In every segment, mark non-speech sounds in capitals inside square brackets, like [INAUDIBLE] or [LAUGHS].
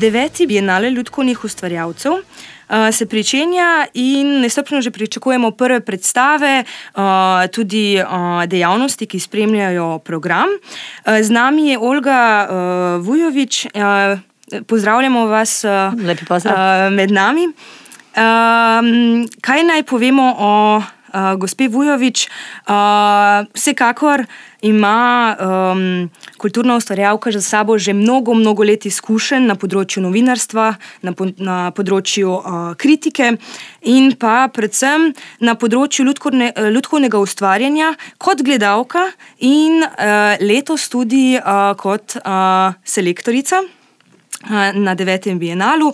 Deveti bienale ljudkovnih ustvarjalcev uh, se pričenja in nestrpno že pričakujemo prve predstave, uh, tudi uh, dejavnosti, ki spremljajo program. Uh, z nami je Olga uh, Vujovič. Uh, pozdravljamo vas uh, med nami. Um, kaj naj povemo o uh, gospe Vujovič? Uh, vsekakor ima um, kulturna ustvarjalka za sabo že mnogo, mnogo let izkušenj na področju novinarstva, na, po, na področju uh, kritike in pa predvsem na področju ljudkovne, ljudkovnega ustvarjanja kot gledalka in uh, letos tudi uh, kot uh, selektorica uh, na devetem bienalu.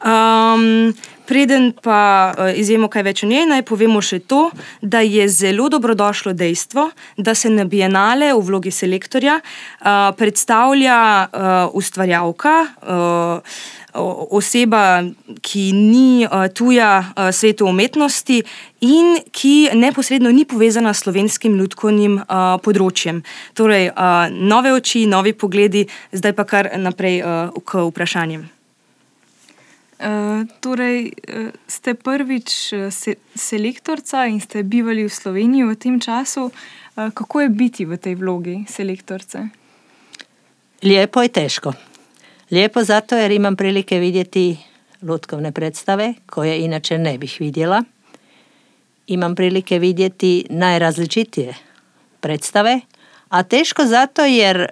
Um, Preden pa eh, izjemo kaj več o njej, naj povemo še to, da je zelo dobrodošlo dejstvo, da se na bienale v vlogi selektorja uh, predstavlja uh, ustvarjalka. Uh, Oseba, ki ni tuja svetu umetnosti in ki neposredno ni povezana s slovenskim ljudkovnim uh, področjem. Torej, nove oči, novi pogledi, zdaj pa kar naprej k vprašanjem. Uh, torej, uh, ste prvič uh, se, selektorca in ste bivali v Sloveniji v tem času. Uh, kako je biti v tej vlogi selektorce? Lepo je težko. Lepo zato, ker imam prilike videti lutkovne predstave, koje inače ne bih vidjela. Imam prilike vidjeti najrazličitije predstave, a teško zato, jer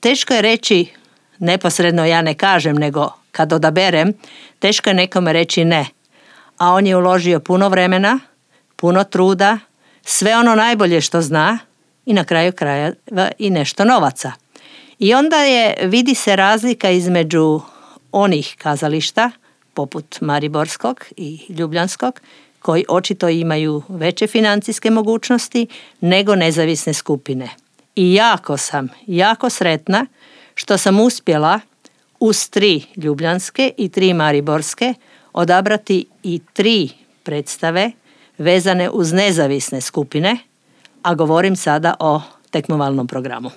teško je reći neposredno ja ne kažem, nego kad odaberem, teško je nekome reći ne. A on je uložio puno vremena, puno truda, sve ono najbolje što zna i na kraju krajeva i nešto novaca. I onda je, vidi se razlika između onih kazališta, poput Mariborskog i Ljubljanskog, koji očito imaju veće financijske mogućnosti nego nezavisne skupine. I jako sam, jako sretna što sam uspjela uz tri ljubljanske i tri mariborske odabrati i tri predstave vezane uz nezavisne skupine, a govorim sada o tekmovalnom programu.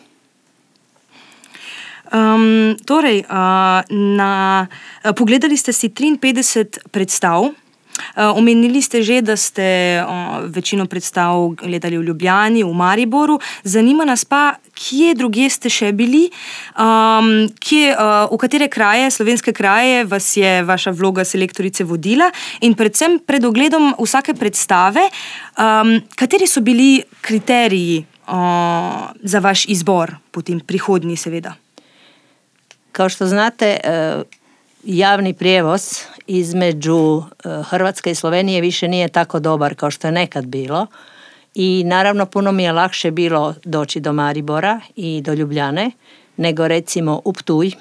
Um, torej, uh, na, uh, pogledali ste si 53 predstav. Eh, omenili ste že, da ste večino predstav gledali v Ljubljani, v Mariboru. Zanima nas pa, kje druge ste še bili, um, kje, uh, v katere kraje, slovenske kraje, vas je vaša vloga selektorice vodila in predvsem pred ogledom vsake predstave, um, kateri so bili kriteriji uh, za vaš izbor, potem prihodnji, seveda. Kao što znate, javni prijevoz između e, Hrvatske i Slovenije više nije tako dobar kao što je nekad bilo i naravno puno mi je lakše bilo doći do Maribora i do Ljubljane nego recimo u Ptuj,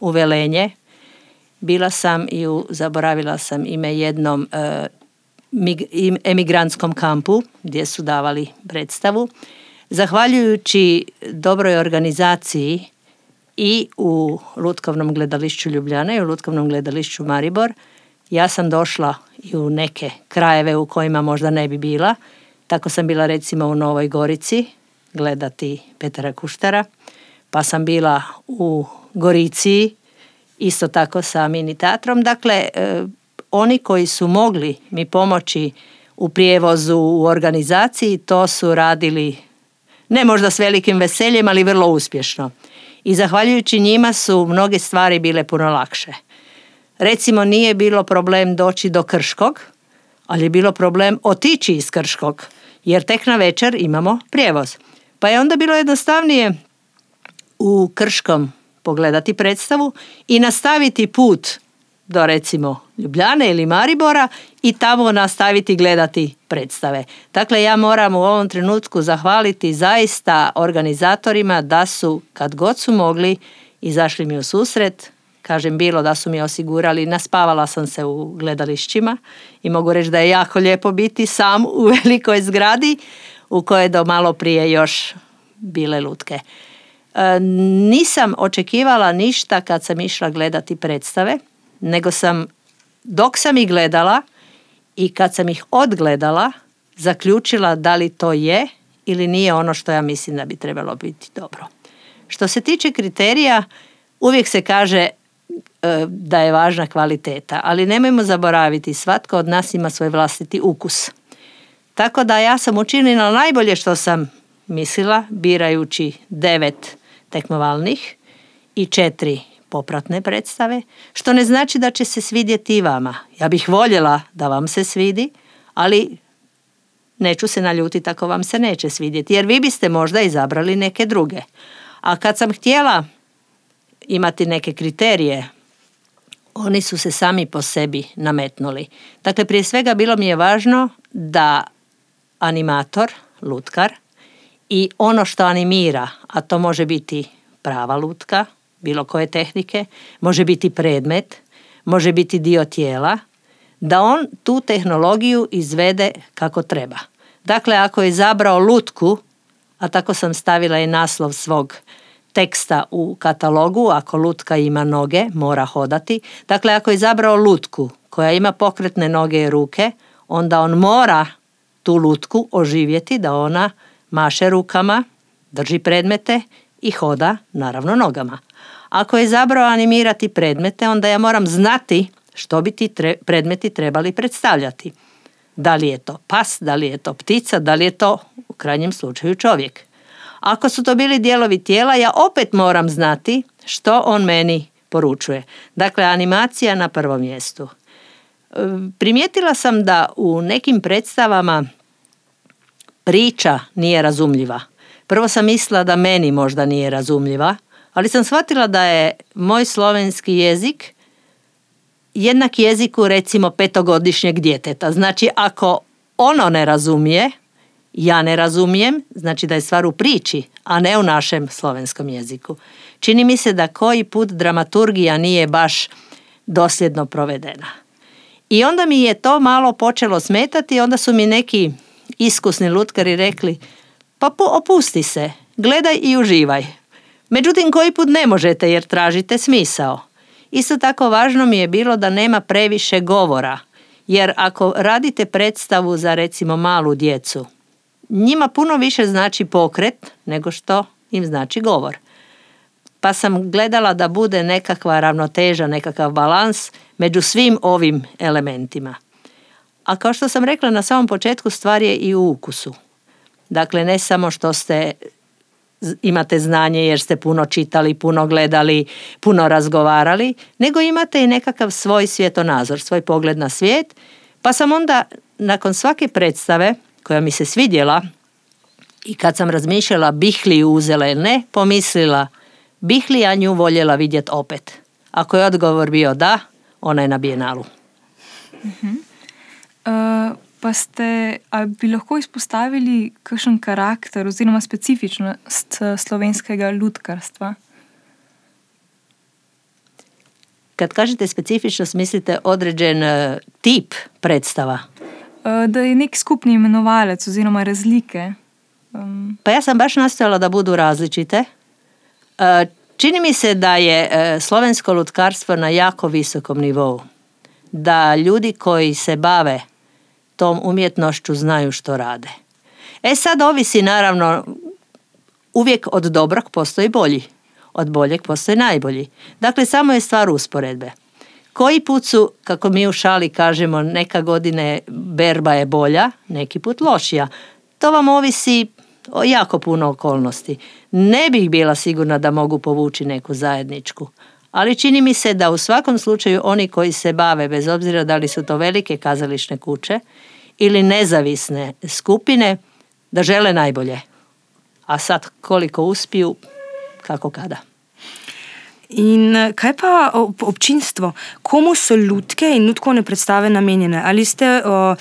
u Velenje. Bila sam i u, zaboravila sam ime jednom e, emigrantskom kampu gdje su davali predstavu. Zahvaljujući dobroj organizaciji i u Lutkovnom gledališću Ljubljana i u Lutkovnom gledališću Maribor. Ja sam došla i u neke krajeve u kojima možda ne bi bila. Tako sam bila recimo u Novoj Gorici gledati Petara Kuštara. Pa sam bila u Gorici isto tako sa mini teatrom. Dakle, e, oni koji su mogli mi pomoći u prijevozu, u organizaciji, to su radili ne možda s velikim veseljem, ali vrlo uspješno i zahvaljujući njima su mnoge stvari bile puno lakše. Recimo nije bilo problem doći do Krškog, ali je bilo problem otići iz Krškog, jer tek na večer imamo prijevoz. Pa je onda bilo jednostavnije u Krškom pogledati predstavu i nastaviti put do recimo Ljubljane ili Maribora i tamo nastaviti gledati predstave. Dakle, ja moram u ovom trenutku zahvaliti zaista organizatorima da su kad god su mogli izašli mi u susret, kažem bilo da su mi osigurali, naspavala sam se u gledališćima i mogu reći da je jako lijepo biti sam u [LAUGHS] velikoj zgradi u kojoj do malo prije još bile lutke. E, nisam očekivala ništa kad sam išla gledati predstave, nego sam dok sam ih gledala i kad sam ih odgledala, zaključila da li to je ili nije ono što ja mislim da bi trebalo biti dobro. Što se tiče kriterija, uvijek se kaže e, da je važna kvaliteta, ali nemojmo zaboraviti, svatko od nas ima svoj vlastiti ukus. Tako da ja sam učinila najbolje što sam mislila, birajući devet tekmovalnih i četiri popratne predstave, što ne znači da će se svidjeti i vama. Ja bih voljela da vam se svidi, ali neću se naljutiti ako vam se neće svidjeti, jer vi biste možda izabrali neke druge. A kad sam htjela imati neke kriterije, oni su se sami po sebi nametnuli. Dakle, prije svega bilo mi je važno da animator, lutkar, i ono što animira, a to može biti prava lutka, bilo koje tehnike, može biti predmet, može biti dio tijela, da on tu tehnologiju izvede kako treba. Dakle, ako je izabrao lutku, a tako sam stavila i naslov svog teksta u katalogu, ako lutka ima noge, mora hodati. Dakle, ako je izabrao lutku koja ima pokretne noge i ruke, onda on mora tu lutku oživjeti da ona maše rukama, drži predmete i hoda naravno nogama. Ako je zabrao animirati predmete, onda ja moram znati što bi ti predmeti trebali predstavljati. Da li je to pas, da li je to ptica, da li je to u krajnjem slučaju čovjek. Ako su to bili dijelovi tijela, ja opet moram znati što on meni poručuje. Dakle, animacija na prvom mjestu. E, primijetila sam da u nekim predstavama priča nije razumljiva. Prvo sam mislila da meni možda nije razumljiva, ali sam shvatila da je moj slovenski jezik jednak jeziku recimo petogodišnjeg djeteta. Znači ako ono ne razumije, ja ne razumijem, znači da je stvar u priči, a ne u našem slovenskom jeziku. Čini mi se da koji put dramaturgija nije baš dosljedno provedena. I onda mi je to malo počelo smetati, onda su mi neki iskusni lutkari rekli, pa opusti se, gledaj i uživaj. Međutim, koji put ne možete jer tražite smisao. Isto tako važno mi je bilo da nema previše govora, jer ako radite predstavu za recimo malu djecu, njima puno više znači pokret nego što im znači govor. Pa sam gledala da bude nekakva ravnoteža, nekakav balans među svim ovim elementima. A kao što sam rekla na samom početku, stvar je i u ukusu. Dakle, ne samo što ste imate znanje jer ste puno čitali, puno gledali, puno razgovarali, nego imate i nekakav svoj svjetonazor, svoj pogled na svijet. Pa sam onda nakon svake predstave koja mi se svidjela i kad sam razmišljala bih li ju uzela ili ne, pomislila bih li ja nju voljela vidjeti opet. Ako je odgovor bio da, ona je na bijenalu. uh pa ste, bi lahko izpostavili kakšen karakter oziroma specifičnost eh, slovenskega ljudkarstva? Kad kažete specifičnost, mislite određen uh, tip predstava? Uh, da je nek skupni imenovalec oziroma razlike. Um. Pa ja sam baš nastojala da budu različite. Uh, čini mi se da je uh, slovensko lutkarstvo na jako visokom nivou. Da ljudi koji se bave tom umjetnošću znaju što rade. E sad ovisi naravno, uvijek od dobrog postoji bolji, od boljeg postoji najbolji. Dakle, samo je stvar usporedbe. Koji put su, kako mi u šali kažemo, neka godine berba je bolja, neki put lošija. To vam ovisi o jako puno okolnosti. Ne bih bila sigurna da mogu povući neku zajedničku. Ali čini mi se da u svakom slučaju oni koji se bave, bez obzira da li su to velike kazališne kuće ili nezavisne skupine, da žele najbolje. A sad koliko uspiju, kako kada. In kaj pa občinstvo, komu so ljudke in ljudkovne predstave namenjene? Ali ste o,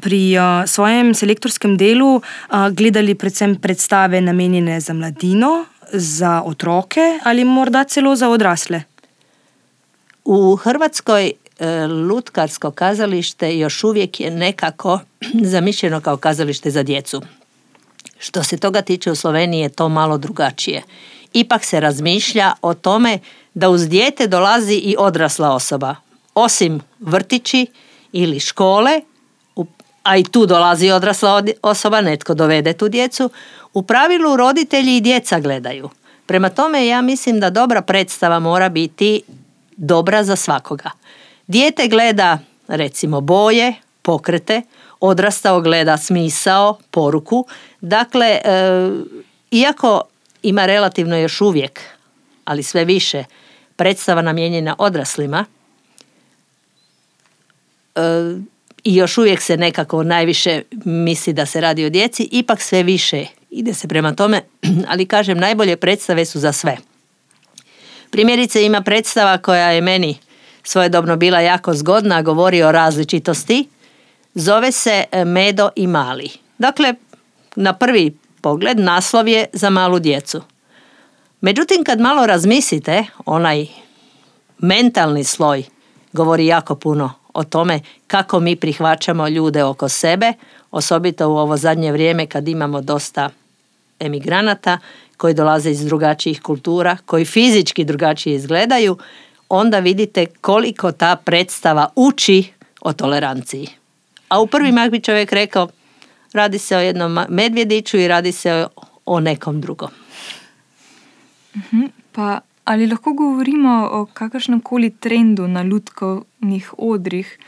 pri o, svojem selektorskem delu o, gledali predvsem predstave namenjene za mladino, za otroke ali morda celo za odrasle? U Hrvatskoj e, lutkarsko kazalište još uvijek je nekako [CLEARS THROAT] zamišljeno kao kazalište za djecu. Što se toga tiče u Sloveniji je to malo drugačije. Ipak se razmišlja o tome da uz dijete dolazi i odrasla osoba. Osim vrtići ili škole, a i tu dolazi odrasla osoba, netko dovede tu djecu, u pravilu roditelji i djeca gledaju. Prema tome ja mislim da dobra predstava mora biti dobra za svakoga. Dijete gleda recimo boje, pokrete, odrastao gleda smisao, poruku. Dakle, e, iako ima relativno još uvijek, ali sve više, predstava namijenjena odraslima, e, i još uvijek se nekako najviše misli da se radi o djeci, ipak sve više ide se prema tome, [CLEARS THROAT] ali kažem, najbolje predstave su za sve. Primjerice ima predstava koja je meni svojedobno bila jako zgodna, govori o različitosti, zove se Medo i Mali. Dakle, na prvi pogled naslov je za malu djecu. Međutim, kad malo razmislite, onaj mentalni sloj govori jako puno o tome kako mi prihvaćamo ljude oko sebe, osobito u ovo zadnje vrijeme kad imamo dosta emigranata koji dolaze iz drugačijih kultura, koji fizički drugačije izgledaju, onda vidite koliko ta predstava uči o toleranciji. A u prvi mah bi čovjek rekao, radi se o jednom medvjediću i radi se o nekom drugom. Mhm, pa ali lahko govorimo o kakršnem koli trendu na lutkovnih odrih,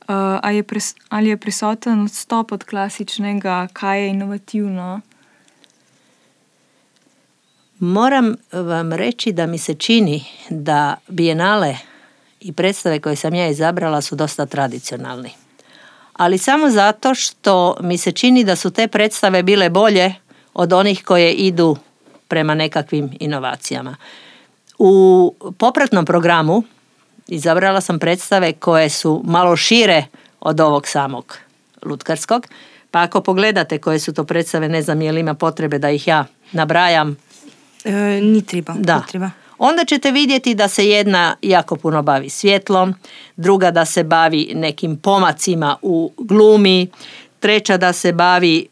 uh, ali, je pres, ali je prisoten odstop od klasičnega, kaj je inovativno? Moram vam reći da mi se čini da bijenale i predstave koje sam ja izabrala su dosta tradicionalni. Ali samo zato što mi se čini da su te predstave bile bolje od onih koje idu prema nekakvim inovacijama. U popratnom programu izabrala sam predstave koje su malo šire od ovog samog lutkarskog. Pa ako pogledate koje su to predstave, ne znam je li ima potrebe da ih ja nabrajam. E, ni treba. Da. treba. Onda ćete vidjeti da se jedna jako puno bavi svjetlom, druga da se bavi nekim pomacima u glumi, treća da se bavi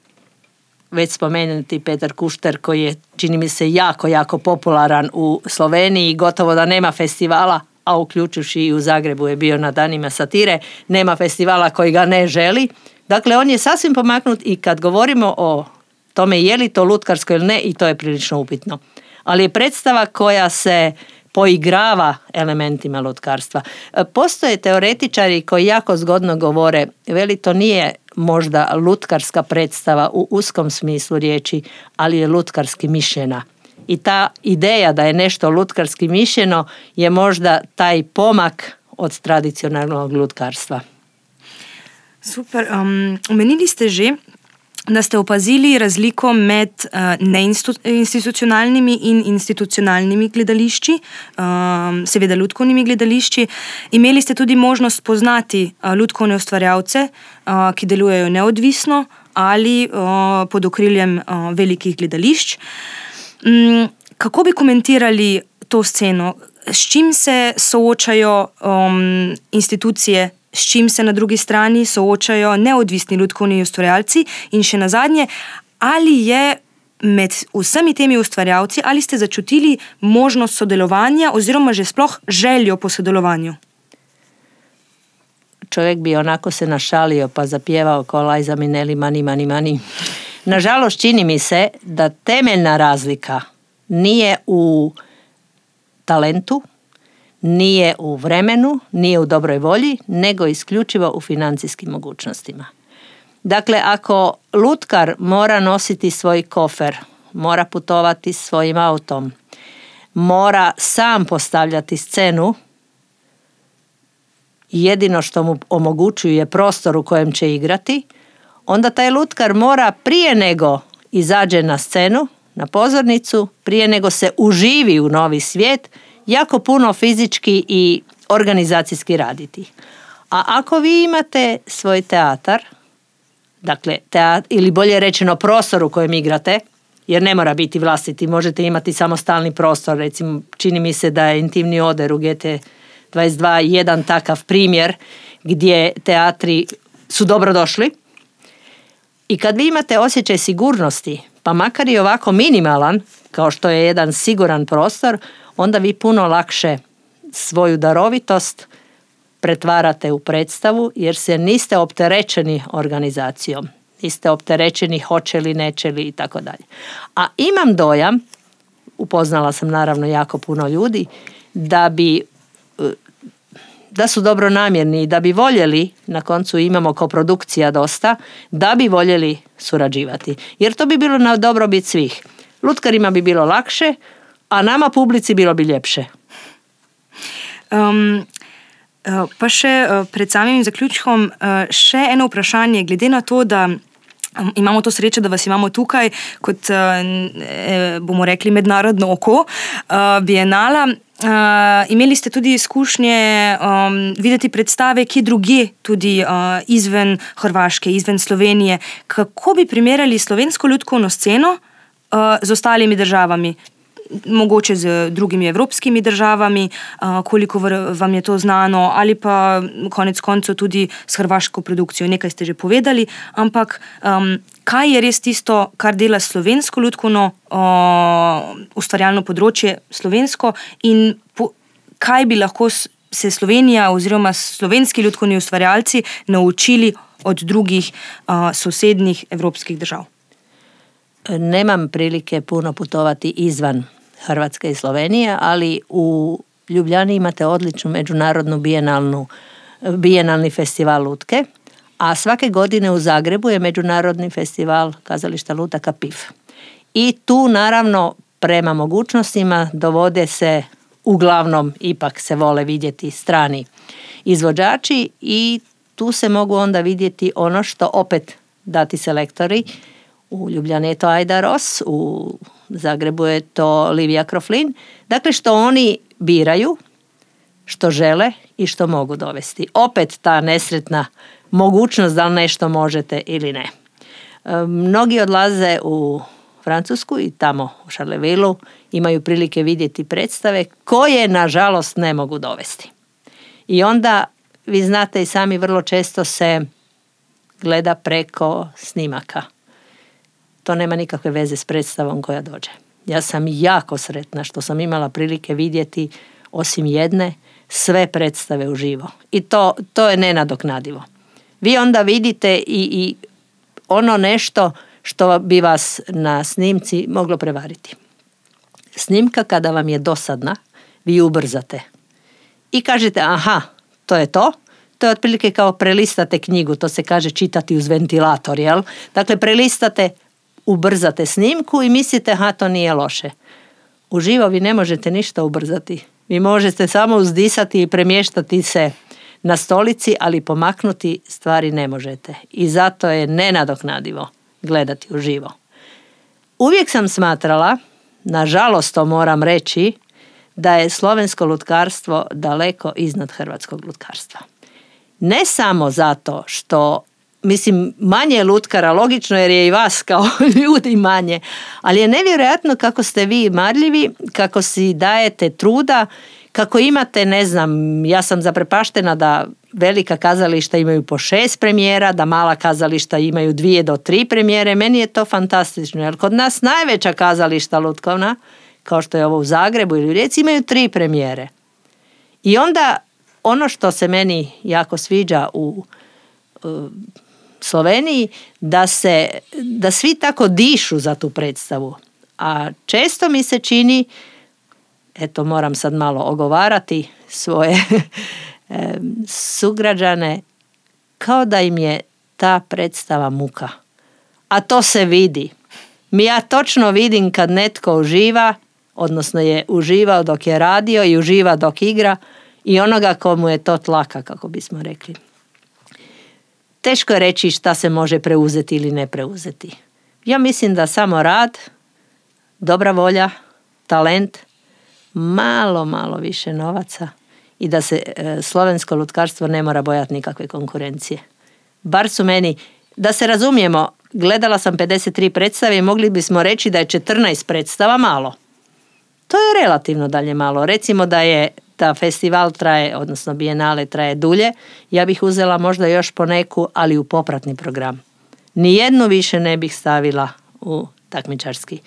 već spomenuti Petar Kušter koji je čini mi se jako, jako popularan u Sloveniji, gotovo da nema festivala, a uključujući i u Zagrebu je bio na danima satire, nema festivala koji ga ne želi. Dakle, on je sasvim pomaknut i kad govorimo o tome je li to lutkarsko ili ne, i to je prilično upitno. Ali je predstava koja se poigrava elementima lutkarstva. E, postoje teoretičari koji jako zgodno govore, veli to nije možda lutkarska predstava u uskom smislu riječi, ali je lutkarski mišljena. I ta ideja da je nešto lutkarski mišljeno je možda taj pomak od tradicionalnog lutkarstva. Super. Um, ste že, da ste opazili razliko med uh, neinstitucionalnimi in institucionalnimi gledališči, um, seveda ljudkovnimi gledališči. Imeli ste tudi možnost poznati uh, ljudkovne ustvarjalce, uh, ki delujejo neodvisno ali uh, pod okriljem uh, velikih gledališč. Um, kako bi komentirali to sceno? S čim se soočajo um, institucije s čim se na drugi strani soočajo neodvisni ljudkovni ustvarjalci, in še na zadnje, ali je med vsemi temi ustvarjalci, ali ste začutili možnost sodelovanja, oziroma že sploh željo po sodelovanju. Čovjek bi onako se našalio pa zapjevao kao Lajza Mineli mani, mani, mani. Nažalost, čini mi se da temeljna razlika nije u talentu, nije u vremenu, nije u dobroj volji, nego isključivo u financijskim mogućnostima. Dakle, ako lutkar mora nositi svoj kofer, mora putovati svojim autom, mora sam postavljati scenu, jedino što mu omogućuje prostor u kojem će igrati, onda taj lutkar mora prije nego izađe na scenu, na pozornicu, prije nego se uživi u novi svijet, jako puno fizički i organizacijski raditi. A ako vi imate svoj teatar, dakle, teat, ili bolje rečeno prostor u kojem igrate, jer ne mora biti vlastiti, možete imati samostalni prostor, recimo čini mi se da je intimni oder u GT22 jedan takav primjer gdje teatri su dobro došli. I kad vi imate osjećaj sigurnosti, pa makar i ovako minimalan, kao što je jedan siguran prostor, onda vi puno lakše svoju darovitost pretvarate u predstavu jer se niste opterećeni organizacijom. Niste opterećeni hoće li, neće li i tako dalje. A imam dojam, upoznala sam naravno jako puno ljudi, da bi da su dobronamjerni i da bi voljeli, na koncu imamo koprodukcija dosta, da bi voljeli surađivati. Jer to bi bilo na dobrobit svih. Lutkarima bi bilo lakše, a nama publici bilo bi ljepše. Um, pa še pred samim zaključkom, še eno vprašanje, glede na to, da imamo to srečo, da vas imamo tukaj, kot e, bomo rekli, mednarodno oko, Bienala. Uh, imeli ste tudi izkušnje um, videti predstave, ki druge, tudi uh, izven Hrvaške, izven Slovenije. Kako bi primerjali slovensko ljudsko sceno uh, z ostalimi državami? Mogoče z drugimi evropskimi državami, koliko vam je to znano, ali pa konec koncev tudi s hrvaško produkcijo. Nekaj ste že povedali, ampak um, kaj je res tisto, kar dela slovensko ljudsko ustvarjalno področje, slovensko in po, kaj bi lahko se Slovenija oziroma slovenski ljudski ustvarjalci naučili od drugih uh, sosednjih evropskih držav? Nemam prilike puno putovati izvan Hrvatske i Slovenije, ali u Ljubljani imate odličnu međunarodnu bijenalnu, bijenalni festival lutke, a svake godine u Zagrebu je međunarodni festival kazališta lutaka PIF. I tu naravno prema mogućnostima dovode se uglavnom ipak se vole vidjeti strani izvođači i tu se mogu onda vidjeti ono što opet dati selektori. U Ljubljani je to Ajda Ros, u Zagrebu je to Livija Kroflin. Dakle, što oni biraju, što žele i što mogu dovesti. Opet ta nesretna mogućnost da li nešto možete ili ne. E, mnogi odlaze u Francusku i tamo u Charleville imaju prilike vidjeti predstave koje nažalost ne mogu dovesti. I onda vi znate i sami vrlo često se gleda preko snimaka to nema nikakve veze s predstavom koja dođe. Ja sam jako sretna što sam imala prilike vidjeti osim jedne sve predstave uživo. I to, to je nenadoknadivo. Vi onda vidite i, i ono nešto što bi vas na snimci moglo prevariti. Snimka kada vam je dosadna, vi ubrzate. I kažete, aha, to je to. To je otprilike kao prelistate knjigu, to se kaže čitati uz ventilator, jel? Dakle, prelistate ubrzate snimku i mislite ha to nije loše. Uživo vi ne možete ništa ubrzati. Vi možete samo uzdisati i premještati se na stolici, ali pomaknuti stvari ne možete. I zato je nenadoknadivo gledati uživo. Uvijek sam smatrala, nažalost to moram reći, da je slovensko lutkarstvo daleko iznad hrvatskog lutkarstva. Ne samo zato što mislim, manje je lutkara, logično jer je i vas kao [LAUGHS] ljudi manje, ali je nevjerojatno kako ste vi marljivi, kako si dajete truda, kako imate, ne znam, ja sam zaprepaštena da velika kazališta imaju po šest premijera, da mala kazališta imaju dvije do tri premijere, meni je to fantastično, jer kod nas najveća kazališta lutkovna, kao što je ovo u Zagrebu ili u Rijeci, imaju tri premijere. I onda ono što se meni jako sviđa u Sloveniji da, se, da svi tako dišu za tu predstavu. A često mi se čini, eto moram sad malo ogovarati svoje [LAUGHS] sugrađane, kao da im je ta predstava muka. A to se vidi. Mi ja točno vidim kad netko uživa, odnosno je uživao dok je radio i uživa dok igra i onoga komu je to tlaka, kako bismo rekli teško je reći šta se može preuzeti ili ne preuzeti. Ja mislim da samo rad, dobra volja, talent, malo, malo više novaca i da se e, slovensko lutkarstvo ne mora bojati nikakve konkurencije. Bar su meni, da se razumijemo, gledala sam 53 predstave i mogli bismo reći da je 14 predstava malo. To je relativno dalje malo. Recimo da je da festival traje, odnosno bijenale traje dulje, ja bih uzela možda još po neku, ali u popratni program. Nijednu više ne bih stavila u takmičarski.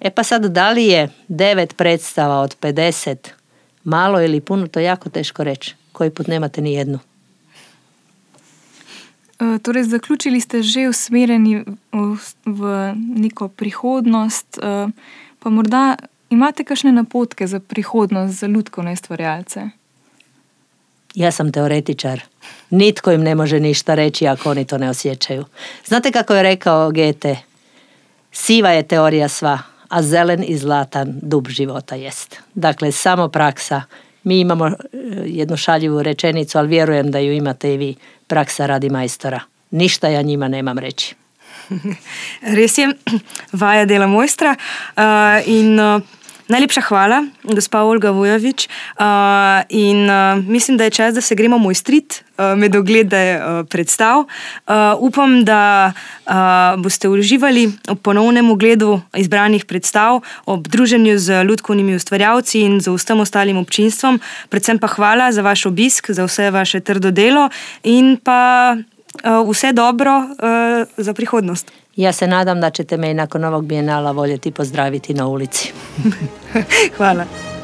E pa sad, da li je devet predstava od 50 malo ili puno, to je jako teško reći. Koji put nemate ni jednu. E, torej, zaključili ste že usmerjeni v neko prihodnost, e, pa morda Imate kakšne napotke za prihodnost, za ljudske ustvarjalce? Ja sam teoretičar. Nitko im ne može ništa reći ako oni to ne osjećaju. Znate kako je rekao Gete? Siva je teorija sva, a zelen i zlatan dub života jest. Dakle, samo praksa. Mi imamo e, jednu šaljivu rečenicu, ali vjerujem da ju imate i vi. Praksa radi majstora. Ništa ja njima nemam reći. [LAUGHS] Res je, [CLEARS THROAT] vaja dela mojstra uh, in uh, najlepša hvala, gospa Olga Vojovič. Uh, in uh, mislim, da je čas, da se gremo mojstrit uh, med oglede uh, predstav. Uh, upam, da uh, boste uživali ob ponovnem ogledu izbranih predstav, ob druženju z ljudkovnimi ustvarjalci in z vsem ostalim občinstvom. Predvsem pa hvala za vaš obisk, za vse vaše trdo delo in pa vse dobro uh, za prihodnost. Ja se nadam da ćete me i nakon ovog bijenala voljeti pozdraviti na ulici. [LAUGHS] Hvala.